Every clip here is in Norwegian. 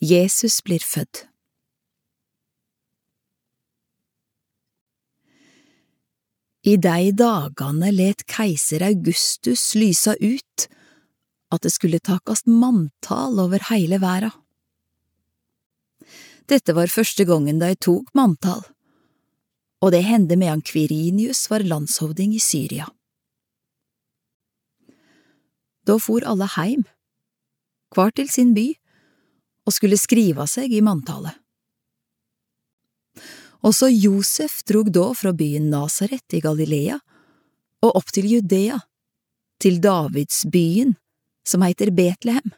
Jesus blir født. I de dagane let keiser Augustus lysa ut at det skulle takast manntal over heile verda. Dette var første gongen de tok manntal, og det hendte medan Kvirinius var landshovding i Syria. Da for alle heim, hver til sin by, og skulle skriva seg i manntallet. Også Josef drog da fra byen Nasaret i Galilea og opp til Judea, til Davidsbyen, som heter Betlehem,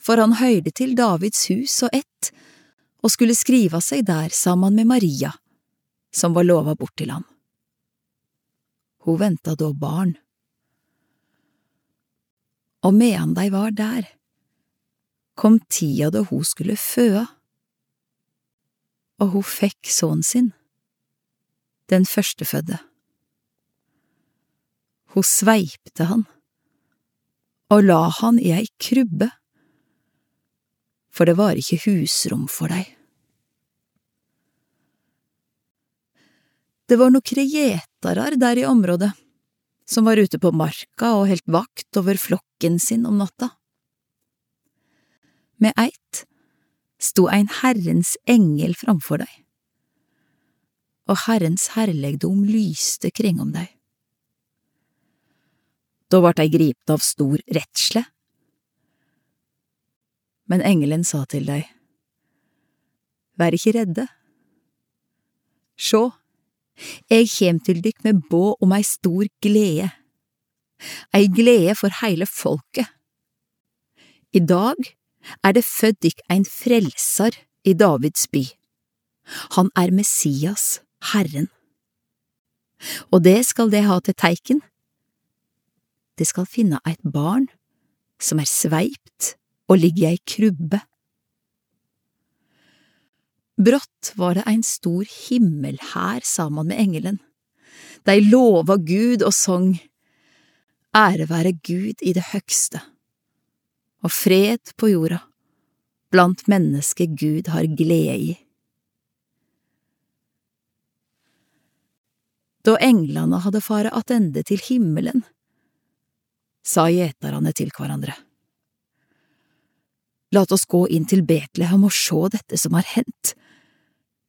for han høyrde til Davids hus og ett, og skulle skrive seg der sammen med Maria, som var lova bort til han. Hun venta da barn. Og medan de var der, kom tida da hun skulle føde og hun fikk sønnen sin, den førstefødde. Hun sveipte han og la han i ei krybbe, for det var ikke husrom for dei. Det var nokre gjetarar der i området, som var ute på marka og helt vakt over flokken sin om natta. Med eitt sto ein Herrens engel framfor deg, og Herrens herlegdom lyste kring om deg. Da vart dei gripne av stor redsle. Men engelen sa til deg, Vær ikke redde. Sjå, eg kjem til dykk med båd om ei stor glede, ei glede for heile folket. I dag er det født ikk ein frelsar i Davids by. Han er Messias, Herren. Og det skal det ha til teiken. Det skal finne eit barn som er sveipt og ligger i ei krubbe. Brått var det ein stor himmelhær saman med engelen. De lova Gud og song, Ære være Gud i det høgste og fred på jorda, blant mennesker Gud har glede i. Da englene hadde fare attende til himmelen, sa gjeterne til hverandre. Lat oss gå inn til Betlehem og sjå dette som har hendt,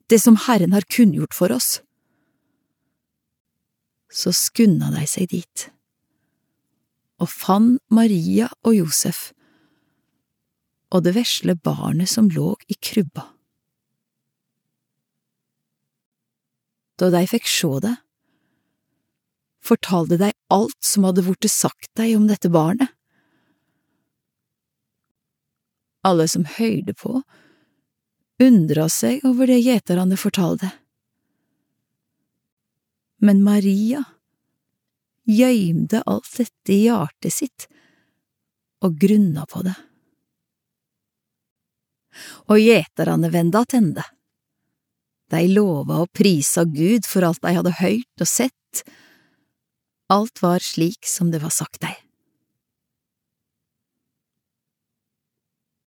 det som Herren har kunngjort for oss. Så skunda de seg dit, og fant Maria og Josef og det vesle barnet som lå i krybba. Da de fikk sjå det, fortalte de alt som hadde vorte sagt dei om dette barnet. Alle som høyde på, undra seg over det gjeterne fortalte. Men Maria gjøymde alt dette i hjertet sitt og grunna på det og gjeterne venda attende. De lova og prisa Gud for alt de hadde høyrt og sett. Alt var slik som det var sagt dei.